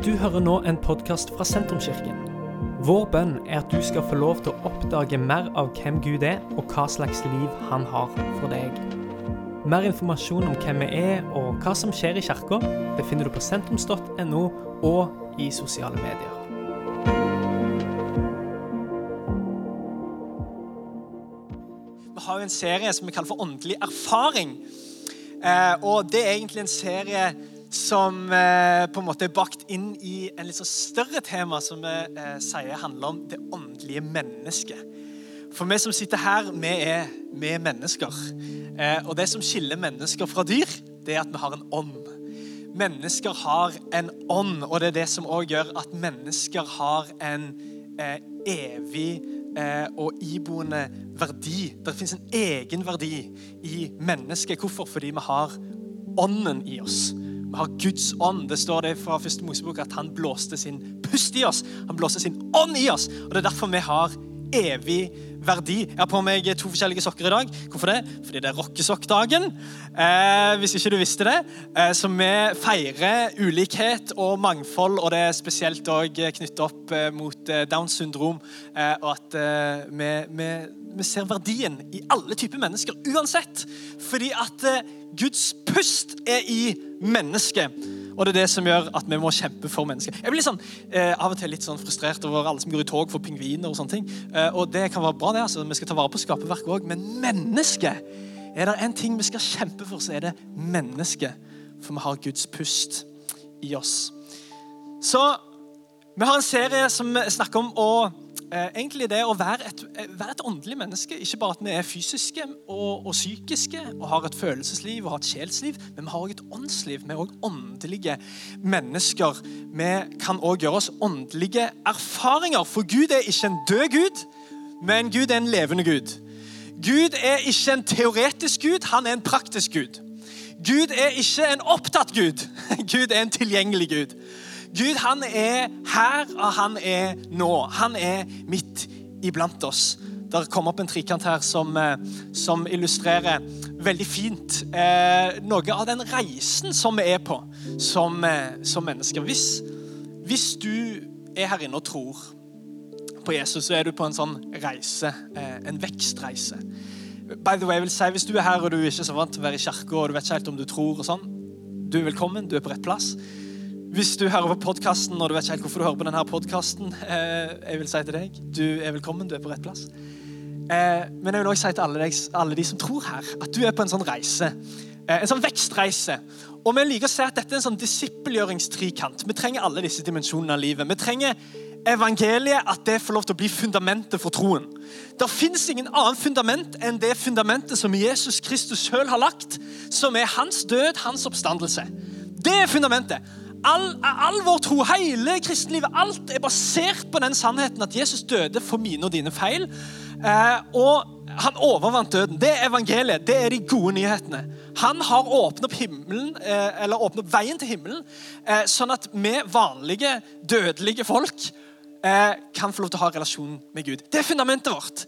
Du hører nå en podkast fra Sentrumskirken. Vår bønn er at du skal få lov til å oppdage mer av hvem Gud er, og hva slags liv han har for deg. Mer informasjon om hvem vi er og hva som skjer i kirka, befinner du på sentrums.no og i sosiale medier. Vi har jo en serie som vi kaller for Åndelig erfaring. Eh, og det er egentlig en serie som eh, på en måte er bakt inn i en litt så større tema som vi eh, sier handler om det åndelige mennesket. For vi som sitter her, vi er, vi er mennesker. Eh, og det som skiller mennesker fra dyr, det er at vi har en ånd. Mennesker har en ånd, og det er det som òg gjør at mennesker har en eh, evig eh, og iboende verdi. Det fins en egen verdi i mennesket. Hvorfor? Fordi vi har ånden i oss. Har Guds ånd. Det står det fra første Mosebok at han blåste sin pust i oss. Han blåste sin ånd i oss. Og Det er derfor vi har evig verdi. Jeg har på meg to forskjellige sokker i dag. Hvorfor det? Fordi det er rockesokkdagen. Eh, hvis ikke du visste det. Eh, så vi feirer ulikhet og mangfold, og det er spesielt òg knyttet opp eh, mot eh, Downs syndrom. Eh, og at vi, vi, vi, ser verdien i alle typer mennesker uansett. Fordi at Guds pust er i mennesket. Og det er det som gjør at vi må kjempe for mennesker. Jeg blir sånn, eh, av og til litt sånn frustrert over alle som går i tog for pingviner. Og sånne ting. Eh, og det kan være bra, det. altså. Vi skal ta vare på skaperverket òg. Men mennesket Er det en ting vi skal kjempe for, så er det mennesket. For vi har Guds pust i oss. Så vi har en serie som snakker om å egentlig det å være et, eh, være et, åndelig menneske. Ikke bare at vi er fysiske og, og, psykiske og har et følelsesliv og har et sjelsliv, men vi har også et åndsliv. Vi er også åndelige mennesker. Vi kan også gjøre oss åndelige erfaringer. For Gud er ikke en død Gud, men Gud er en levende Gud. Gud er ikke en teoretisk Gud, han er en praktisk Gud. Gud er ikke en opptatt Gud. Gud er en tilgjengelig Gud. Gud han er her, og han er nå. Han er midt iblant oss. Det kom opp en trikant her som, eh, som illustrerer veldig fint eh, noe av den reisen som vi er på som, eh, som mennesker. Hvis, hvis, du er her inne og tror på Jesus, så er du på en sånn reise. Eh, en vekstreise. By the way, jeg vil si, Hvis du er her og du er ikke så vant til å være i kirka og du vet ikke helt om du tror, og sånn, du er velkommen. Du er på rett plass. Hvis du hører på podkasten og du vet ikke helt hvorfor du hører på denne podkasten, eh, jeg vil si til deg, du er velkommen, du er på rett plass. Eh, men jeg vil også si til alle, deg, alle, de som tror her, at du er på en sånn reise. Eh, en sånn vekstreise. Og vi liker å se at dette er en sånn disippelgjøringstrikant. Vi trenger alle disse dimensjonene av livet. Vi trenger evangeliet, at det får lov til å bli fundamentet for troen. Det fins ingen annen fundament enn det fundamentet som Jesus Kristus sjøl har lagt, som er hans død, hans oppstandelse. Det er fundamentet. All, all, vår tro, hele kristenlivet, alt er basert på den sannheten at Jesus døde for mine og dine feil. Eh, og han overvant døden. Det er evangeliet. Det er de gode nyhetene. Han har åpnet opp himmelen, eh, eller åpnet opp veien til himmelen, eh, sånn at vi vanlige, dødelige folk kan få lov til å ha relasjon med Gud. Det er fundamentet vårt.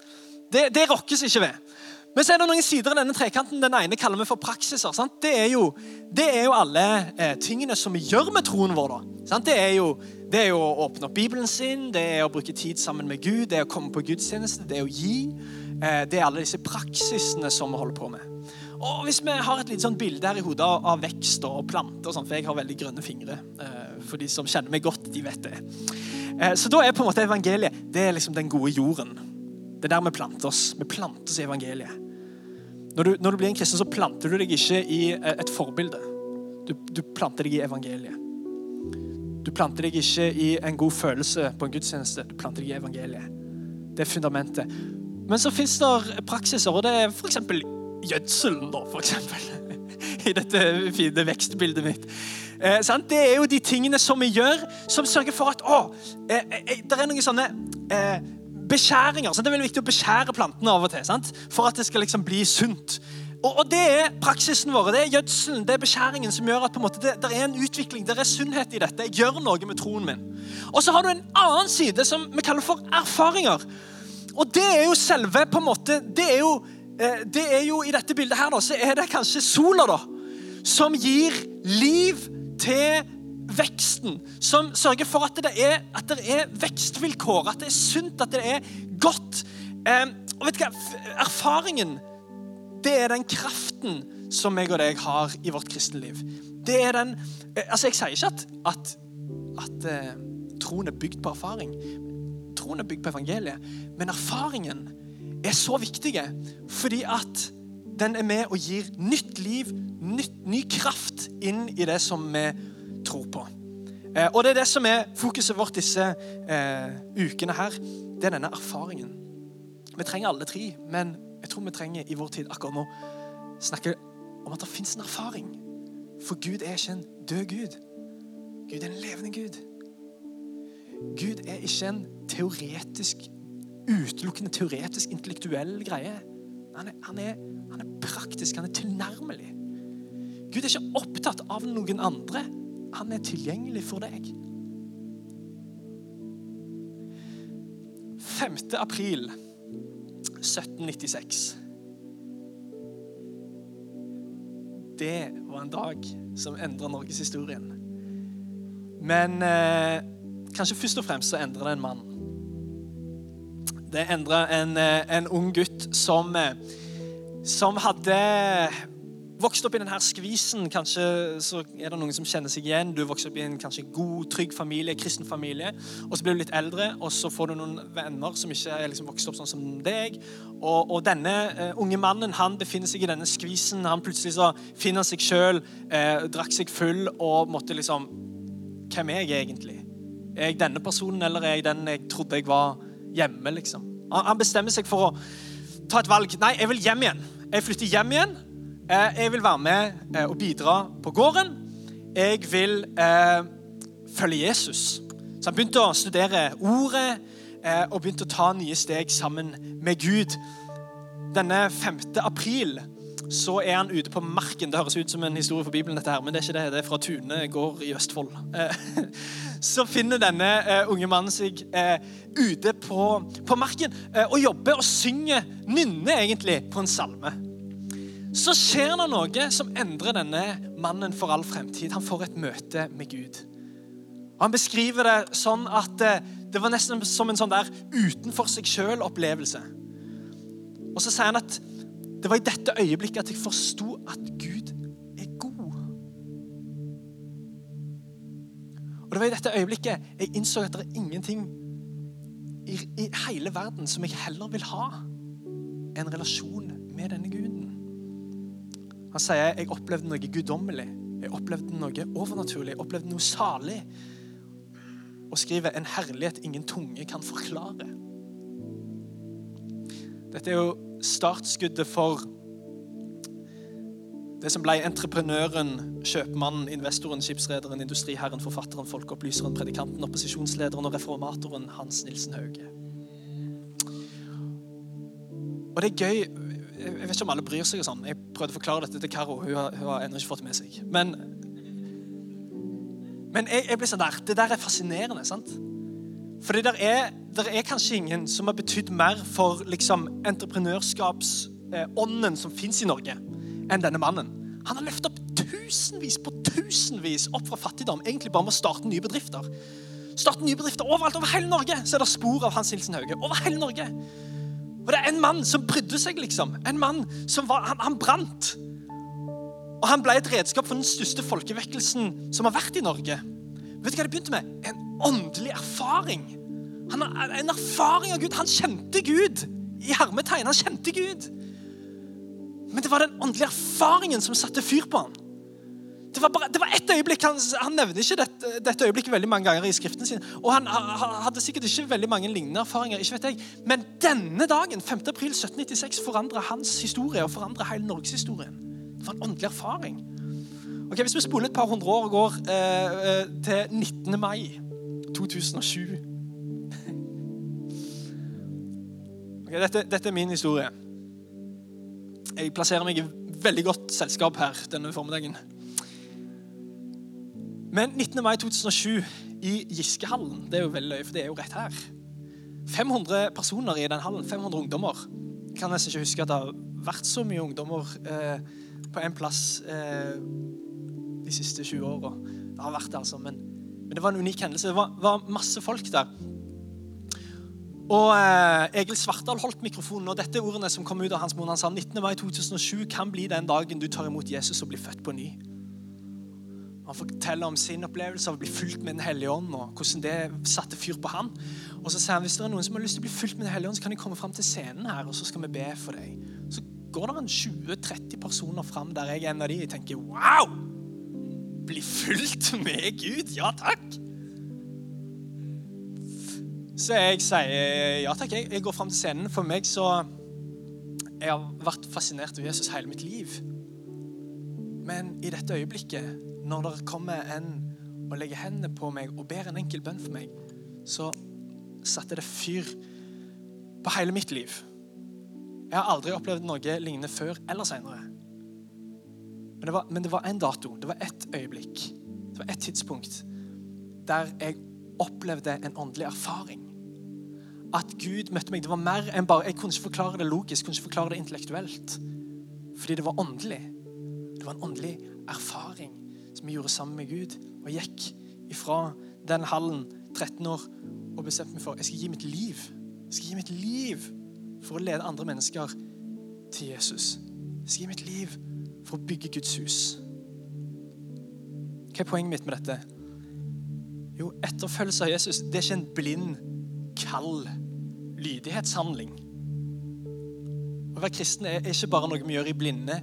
Det, det rokkes ikke ved. Men så er det noen sider av denne trekanten. Den ene kaller vi for praksiser. Det, er jo, det er jo alle eh, tingene som vi gjør med troen vår. Det er, jo, det, er jo, å åpne opp Bibelen sin, det er å bruke tid sammen med Gud, det er å komme på gudstjeneste, det er å gi. Eh, det er alle disse praksisene som vi holder på med. Og Hvis vi har et litt sånn bilde her i hodet av, vekst og planter, og sånt, for jeg har veldig grønne fingre eh, For de som kjenner meg godt, de vet det. Eh, så da er på en måte evangeliet det er liksom den gode jorden. Det er der vi planter oss. Vi planter oss i evangeliet. Når du, når du, blir en kristen, så planter du deg ikke i eh, et forbilde. Du, du, planter deg i evangeliet. Du planter deg ikke i en god følelse på en gudstjeneste. Du planter deg i evangeliet. Det er fundamentet. Men så fins det praksiser, og det er f.eks. gjødselen, da, for eksempel. I dette fine vekstbildet mitt. Eh, det er jo de tingene som vi gjør, som sørger for at å, eh, eh, det er noen sånne eh, beskjæringer. Sant? Det er veldig viktig å beskjære plantene av og til sant? for at det skal liksom bli sunt. Og, og, Det er praksisen vår, det er gjødselen, det er beskjæringen som gjør at måte, det, det, er en utvikling, det er sunnhet i dette. Jeg gjør noe med troen min. Og så har du en annen side som vi kaller for erfaringer. Og det er jo selve på en måte, det er jo, eh, det er jo I dette bildet her da, så er det kanskje sola, da, som gir liv til veksten, som sørger for at det er, at det er vekstvilkår, at det er sunt, at det er godt. Eh, og vet du hva? Erfaringen, det er den kraften som jeg og deg har i vårt kristne liv. Det er den eh, Altså, jeg sier ikke at, at, at eh, troen er bygd på erfaring. Troen er bygd på evangeliet. Men erfaringen er så viktig fordi at den er med og gir nytt liv, nytt, ny kraft inn i det som vi tror på. Eh, og det er det som er fokuset vårt disse eh, ukene her. Det er denne erfaringen. Vi trenger alle tre, men jeg tror vi trenger i vår tid akkurat nå snakke om at det fins en erfaring. For Gud er ikke en død Gud. Gud er en levende Gud. Gud er ikke en teoretisk, utelukkende teoretisk, intellektuell greie. Han er, han er han er praktisk, han er tilnærmelig. Gud er ikke opptatt av noen andre. Han er tilgjengelig for deg. 5. april 1796. Det var en dag som endra norgeshistorien. Men eh, kanskje først og fremst så endra det en mann. Det endra en, eh, en ung gutt som eh, som hadde vokst opp i denne skvisen. Kanskje så er det noen som kjenner seg igjen. Du vokste opp i en kanskje god, trygg familie, kristen familie. Og så blir du litt eldre, og så får du noen venner som ikke er liksom vokst opp sånn som deg. Og, og denne uh, unge mannen han befinner seg i denne skvisen. Han plutselig så finner seg sjøl, uh, drakk seg full og måtte liksom Hvem er jeg egentlig? Er jeg denne personen, eller er jeg den jeg trodde jeg var hjemme? liksom? Han, han bestemmer seg for å ta et valg. Nei, jeg vil hjem igjen. Jeg flytter hjem igjen. Eh, jeg vil være med eh, og bidra på gården. Jeg vil eh, følge Jesus. Så han begynte å studere ordet og begynte å ta nye steg sammen med Gud. Denne 5. april så er han ute på marken. Det høres ut som en historie for Bibelen, dette her, men det er ikke det. Det er fra Tune gård i Østfold. Så finner denne unge mannen seg ute på, på marken og jobber og synger, nynner egentlig, på en salme. Så skjer det noe som endrer denne mannen for all fremtid. Han får et møte med Gud. Og Han beskriver det sånn at det var nesten som en sånn der utenfor seg sjøl-opplevelse. Og så sier han at det var i dette øyeblikket at jeg forsto at Gud er god. Og det var i dette øyeblikket jeg innså at det er ingenting i, i hele verden som jeg heller vil ha en relasjon med denne guden. Han sier jeg opplevde noe guddommelig. Jeg opplevde noe overnaturlig. Jeg opplevde noe salig. Og skriver en herlighet ingen tunge kan forklare. Dette er jo startskuddet for det som ble entreprenøren, kjøpmannen, investoren, skipsrederen, industriherren, forfatteren, folkeopplyseren, predikanten, opposisjonslederen og reformatoren Hans Nilsen Hauge. Og det er gøy Jeg vet ikke om alle bryr seg. og sånn. Jeg prøvde å forklare dette til Karo. Hun har, hun har ennå ikke fått det med seg. Men, men jeg, jeg, blir sånn der, det der er fascinerende. sant? For det der er, der er kanskje ingen som har betydd mer for liksom, entreprenørskapsånden som fins i Norge enn denne mannen. Han har løftet opp tusenvis på tusenvis opp fra fattigdom egentlig bare med å starte nye bedrifter. Starte nye bedrifter Overalt over hele Norge så er det spor av Hans Hilsen Hauge. Over hele Norge. Og det er en mann som brydde seg, liksom. En mann som var, han, han brant. Og han ble et redskap for den største folkevekkelsen som har vært i Norge. Vet du hva det begynte med? En åndelig erfaring. Han En erfaring av Gud. Han kjente Gud. I hermetegn. Han kjente Gud. Men det var den åndelige erfaringen som satte fyr på ham. Det var, bare, det var ett øyeblikk, Han, han nevner ikke dette, dette, øyeblikket veldig mange ganger i skriften sin. Og han hadde sikkert ikke veldig mange lignende erfaringer. ikke vet jeg. Men denne dagen, 5. april 1796, forandra hans historie og forandra hele norgeshistorien. Det var en åndelig erfaring. Ok, Hvis vi spoler et par hundre år og går eh, eh til 19. mai 2007 Ok, dette, dette er min historie. Jeg plasserer meg i veldig godt selskap her denne formiddagen. Men 19. mai 2007 i Giskehallen Det er jo veldig løye, for det er jo rett her. 500 personer i den hallen. 500 ungdommer. Jeg kan nesten ikke huske at det har vært så mye ungdommer eh, på en plass eh, de siste 20 åra. Det har vært det, altså. Men Men det var en unik hendelse. Det var, var masse folk der. Og eh, Egil Svartdal holdt mikrofonen, og dette er ordene som kom ut av hans munn. Han sa 19. mai 2007 kan bli den dagen du tar imot Jesus og blir født på ny. Han forteller om sin opplevelse av å bli fulgt med Den hellige ånd, og hvordan det satte fyr på han. Og så sier han hvis det er noen som har lyst til å bli fulgt med Den hellige ånd, så kan de komme fram til scenen her, og så skal vi be for deg. Så går det en 20-30 personer fram der jeg er en av de, og tenker wow! Bli fulgt med Gud? Ja takk! Så jeg sier ja takk. Jeg, jeg går fram til scenen. For meg så Jeg har vært fascinert av Jesus hele mitt liv. Men i dette øyeblikket, når det kommer en og legger hendene på meg og ber en enkel bønn for meg, så satte det fyr på hele mitt liv. Jeg har aldri opplevd noe lignende før eller seinere. Men, det var, men det var en dato, det var ett øyeblikk, det var ett tidspunkt der jeg opplevde en åndelig erfaring. At Gud møtte meg. Det var mer enn bare, Jeg kunne ikke forklare det logisk, kunne ikke forklare det intellektuelt. Fordi det var åndelig. Det var en åndelig erfaring jeg gjorde sammen med Gud. Og gikk ifra den hallen 13 år og bestemte meg for jeg skal gi mitt liv Jeg skal gi mitt liv for å lede andre mennesker til Jesus. Jeg skal gi mitt liv for å bygge Guds hus. Hva er poenget mitt med dette? Jo, etterfølgelse av Jesus det er ikke en blind, kald lydighetshandling. Å være kristen er ikke bare noe vi gjør i blinde,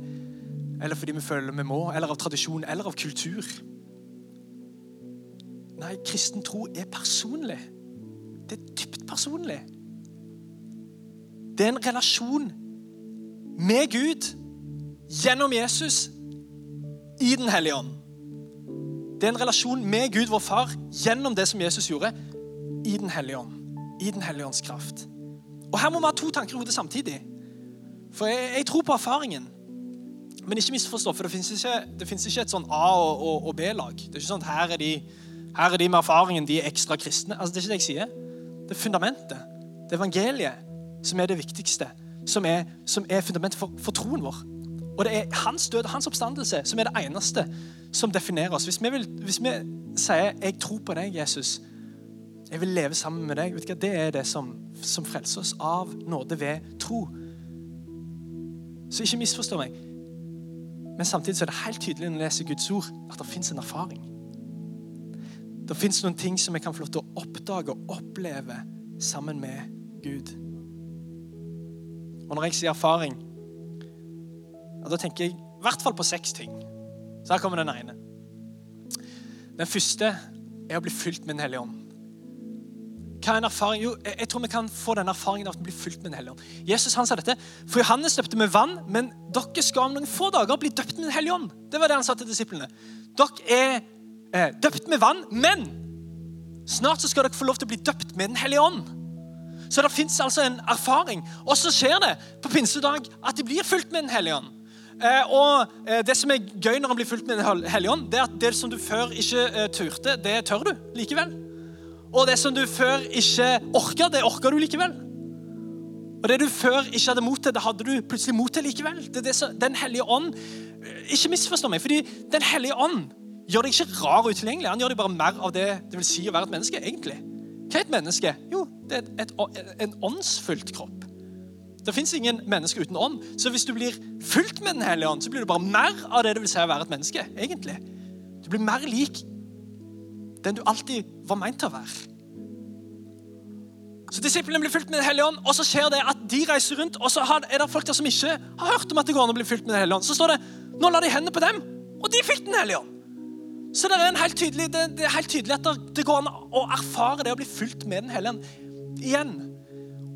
eller fordi vi føler vi må, eller av tradisjon, eller av kultur. Nei, kristen tro er personlig. Det er dypt personlig. Det er en relasjon med Gud gjennom Jesus i Den hellige ånd. Det er en relasjon med Gud, vår far, gjennom det som Jesus gjorde i Den hellige ånd. I Den hellige ånds kraft. Og Her må vi ha to tanker i hodet samtidig. For jeg, jeg, tror på erfaringen. Men ikke misforstå, for det fins ikke, ikke, et sånn A- og, og, og B-lag. Det er ikke sånn at her er, de, her er de med erfaringen, de er ekstra kristne. Altså, det er ikke det jeg sier. Det er fundamentet. Det er evangeliet som er det viktigste. Som er, som er fundamentet for, for troen vår. Og det er hans død og hans oppstandelse som er det eneste som definerer oss. Hvis vi, vil, hvis vi sier 'Jeg tror på deg, Jesus', jeg vil leve sammen med deg, vet du hva? det er det som, som frelser oss av nåde ved tro. Så ikke misforstå meg. Men samtidig så er det helt tydelig når jeg leser Guds ord, at det fins en erfaring. Det fins noen ting som jeg kan få lov til å oppdage og oppleve sammen med Gud. Og når jeg sier erfaring, ja, da tenker jeg i hvert fall på seks ting. Så her kommer den ene. Den første er å bli fylt med Den hellige ånd. Hva er en erfaring? Jo, jeg tror vi kan få den erfaringen av å bli fulgt med Den hellige ånd. Jesus han sa dette, for Johannes døpte med vann, men dere skal om noen få dager bli døpt med Den hellige ånd. Det var det han sa til disiplene. Dere er eh, døpt med vann, men snart så skal dere få lov til å bli døpt med Den hellige ånd. Så det fins altså en erfaring. Og så skjer det på pinsedag at de blir fulgt med Den hellige ånd. Eh, og eh, Det som er gøy når en blir fulgt med Den hellige ånd, det er at det som du før ikke eh, turte, det tør du likevel. Og det som du før ikke orka, det orka du likevel. Og det du før ikke hadde mot til, det hadde du plutselig mot til likevel. Det det som, den hellige ånd Ikke misforstå meg, fordi Den hellige ånd gjør deg ikke rar og utilgjengelig. Han gjør deg bare mer av det det vil si å være et menneske. egentlig. Hva er et menneske? Jo, det er et, et, en åndsfullt kropp. Det fins ingen mennesker uten ånd. Så hvis du blir fulgt med Den hellige ånd, så blir du bare mer av det det vil si å være et menneske. egentlig. Du blir mer lik den du alltid var meint til å være. Så Disiplene blir fulgt med Den hellige ånd, og så skjer det at de reiser rundt. Og så er det folk der som ikke har hørt om at det går an å bli fulgt med Den hellige ånd. Så står det nå la de hendene på dem, og de fikk Den hellige ånd. Så det er, helt tydelig, det, det er helt tydelig at det går an å erfare det å bli fulgt med Den hellige ånd igjen.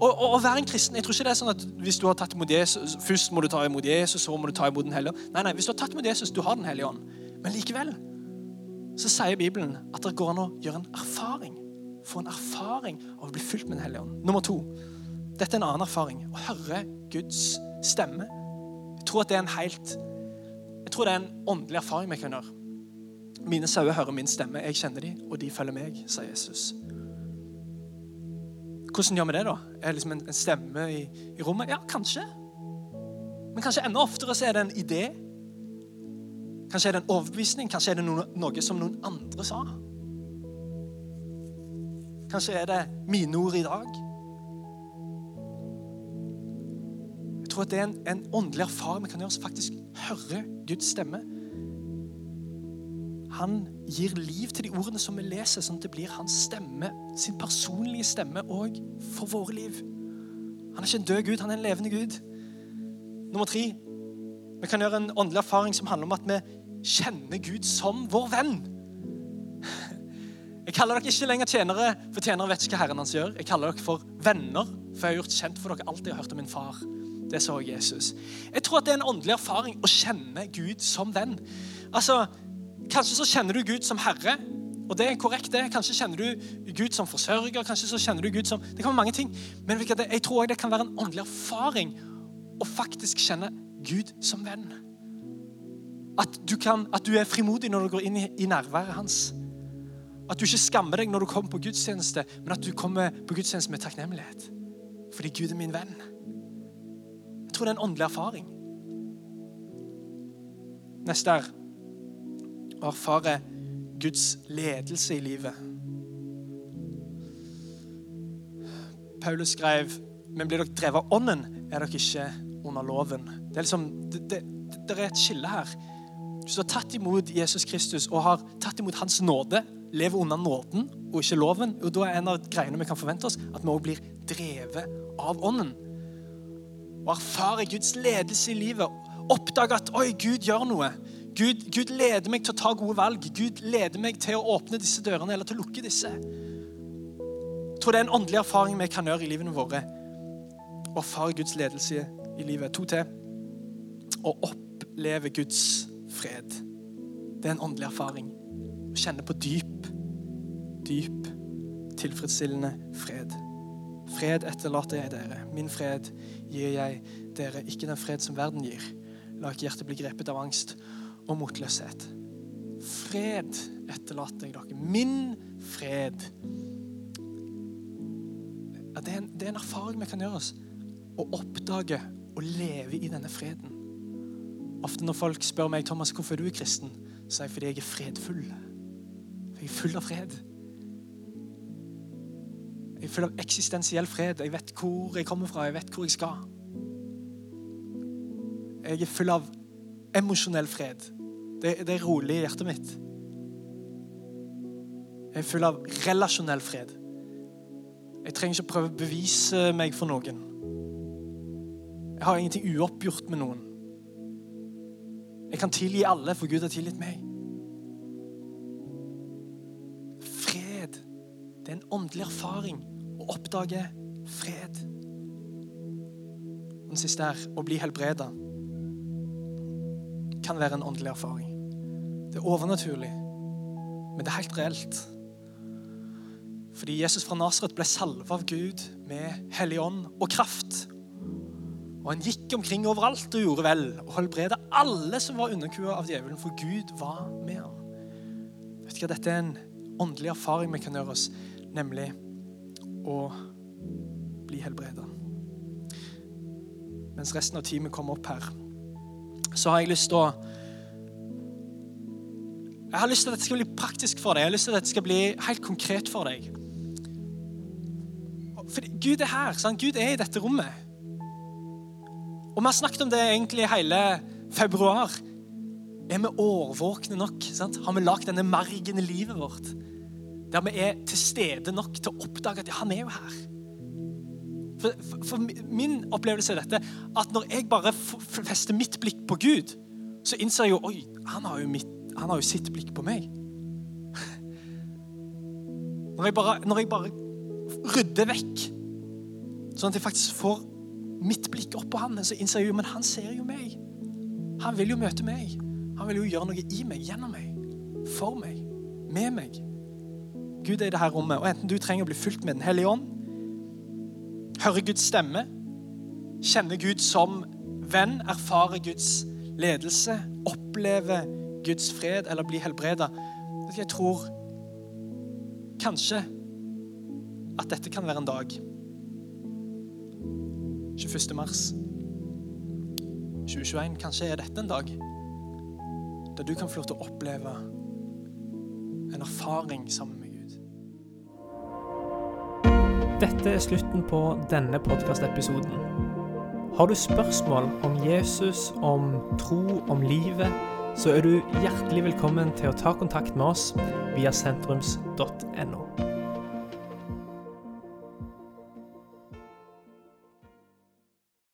og være en kristen jeg tror ikke det er sånn at hvis du har tatt imot Jesus, Først må du ta imot Jesus, så må du ta imot Den hellige ånd. Nei, nei, hvis du har tatt imot Jesus, du har Den hellige ånd. Men likevel så sier Bibelen at det går an å gjøre en erfaring. Få en erfaring av å bli fylt med Den hellige ånd. Nummer to. Dette er en annen erfaring. Å høre Guds stemme. Jeg tror at det er en helt Jeg tror det er en åndelig erfaring vi kan gjøre. Mine sauer hører min stemme. Jeg kjenner dem, og de følger meg, sa Jesus. Hvordan gjør vi det, da? Er det liksom en, en stemme i, i, rommet? Ja, kanskje. Men kanskje enda oftere så er det en idé. Kanskje er det en overbevisning. Kanskje er det noe, noe som noen andre sa. Kanskje er det mine ord i dag. Jeg tror at det er en, en åndelig erfaring vi kan gjøre oss faktisk høre Guds stemme. Han gir liv til de ordene som vi leser, sånn at det blir hans stemme, sin personlige stemme òg for våre liv. Han er ikke en død Gud, han er en levende Gud. Nummer tre vi kan gjøre en åndelig erfaring som handler om at vi kjenner Gud som vår venn. Jeg kaller dere ikke lenger tjenere, for tjenere vet ikke hva Herren hans gjør. Jeg kaller dere for venner, for jeg har gjort kjent for dere alt jeg har hørt om min far. Det sa Jesus. Jeg tror at det er en åndelig erfaring å kjenne Gud som venn. Altså, Kanskje så kjenner du Gud som herre, og det er korrekt. det. Kanskje kjenner du Gud som forsørger, kanskje så kjenner du Gud som Det kan være mange ting. Men jeg tror det kan være en åndelig erfaring å faktisk kjenne Gud som venn. At du, kan, at du er frimodig når du går inn i, i nærværet hans. At du ikke skammer deg når du kommer på gudstjeneste, men at du kommer på gudstjeneste med takknemlighet. Fordi Gud er min venn. Jeg tror det er en åndelig erfaring. Neste er å erfare Guds ledelse i livet. Paulus skrev men blir dere drevet av ånden, er dere ikke under loven. Det er, liksom, det, det, det er et skille her. Hvis du har tatt imot Jesus Kristus og har tatt imot Hans nåde, lever under nåden og ikke loven, og da er en av greiene vi kan forvente oss, at vi også blir drevet av ånden. Og erfare Guds ledelse i livet. Oppdage at oi, Gud gjør noe. Gud, Gud, leder meg til å ta gode valg. Gud leder meg til å åpne disse dørene eller til å lukke disse. Jeg tror det er en åndelig erfaring vi kan gjøre i livene våre. Å erfare Guds ledelse i livet. To til. Å oppleve Guds fred. Det er en åndelig erfaring. Å kjenne på dyp, dyp, tilfredsstillende fred. Fred etterlater jeg dere. Min fred gir jeg dere, ikke den fred som verden gir. La ikke hjertet bli grepet av angst og motløshet. Fred etterlater jeg dere. Min fred. Ja, det, er en, det er en erfaring vi kan gjøre oss. Å oppdage og leve i denne freden. Ofte når folk spør meg Thomas, hvorfor er du kristen, så er jeg fordi jeg er fredfull. Jeg er full av fred. Jeg er full av eksistensiell fred. Jeg vet hvor jeg kommer fra, jeg vet hvor jeg skal. Jeg er full av emosjonell fred. Det, det, er rolig i hjertet mitt. Jeg er full av relasjonell fred. Jeg trenger ikke å prøve å bevise meg for noen. Jeg har ingenting uoppgjort med noen. Jeg kan tilgi alle, for Gud har tilgitt meg. Fred. Det er en åndelig erfaring å oppdage fred. Den siste er å bli helbreda kan være en åndelig erfaring. Det er overnaturlig, men det er helt reelt. Fordi Jesus fra Nasaret ble salva av Gud med hellig ånd og kraft. Og Han gikk omkring overalt og gjorde vel og helbredet alle som var underkua av djevelen, for Gud var med ham. Vet ikke, Dette er en åndelig erfaring vi kan gjøre oss, nemlig å bli helbreda. Mens resten av teamet kommer opp her, så har jeg lyst til å Jeg har lyst til at dette skal bli praktisk for deg. Jeg har lyst til at dette skal bli helt konkret for deg. For Gud er her. Sant? Gud er i dette rommet. Og vi har snakket om det egentlig hele februar. Er vi årvåkne nok? Sant? Har vi lagd denne margen i livet vårt? Der vi er til stede nok til å oppdage at ja, han er jo her. For, for, for, min opplevelse er dette at når jeg bare fester mitt blikk på Gud, så innser jeg jo oi, han har jo, mitt, han har jo sitt blikk på meg. Når jeg, bare, når jeg bare rydder vekk, sånn at jeg faktisk får mitt blikk opp på han, så innser jeg jo men han ser jo meg. Han vil jo møte meg. Han vil jo gjøre noe i meg, gjennom meg, for meg, med meg. Gud er i dette rommet, og enten du trenger å bli fylt med Den hellige ånd, høre Guds stemme, kjenne Gud som venn, erfare Guds ledelse, oppleve Guds fred eller bli helbreda. Jeg tror kanskje at dette kan være en dag. 21. mars 2021. Kanskje er dette en dag der du kan få lov til å oppleve en erfaring sammen med Gud. Dette er slutten på denne podkastepisoden. Har du spørsmål om Jesus, om tro, om livet, så er du hjertelig velkommen til å ta kontakt med oss via sentrums.no.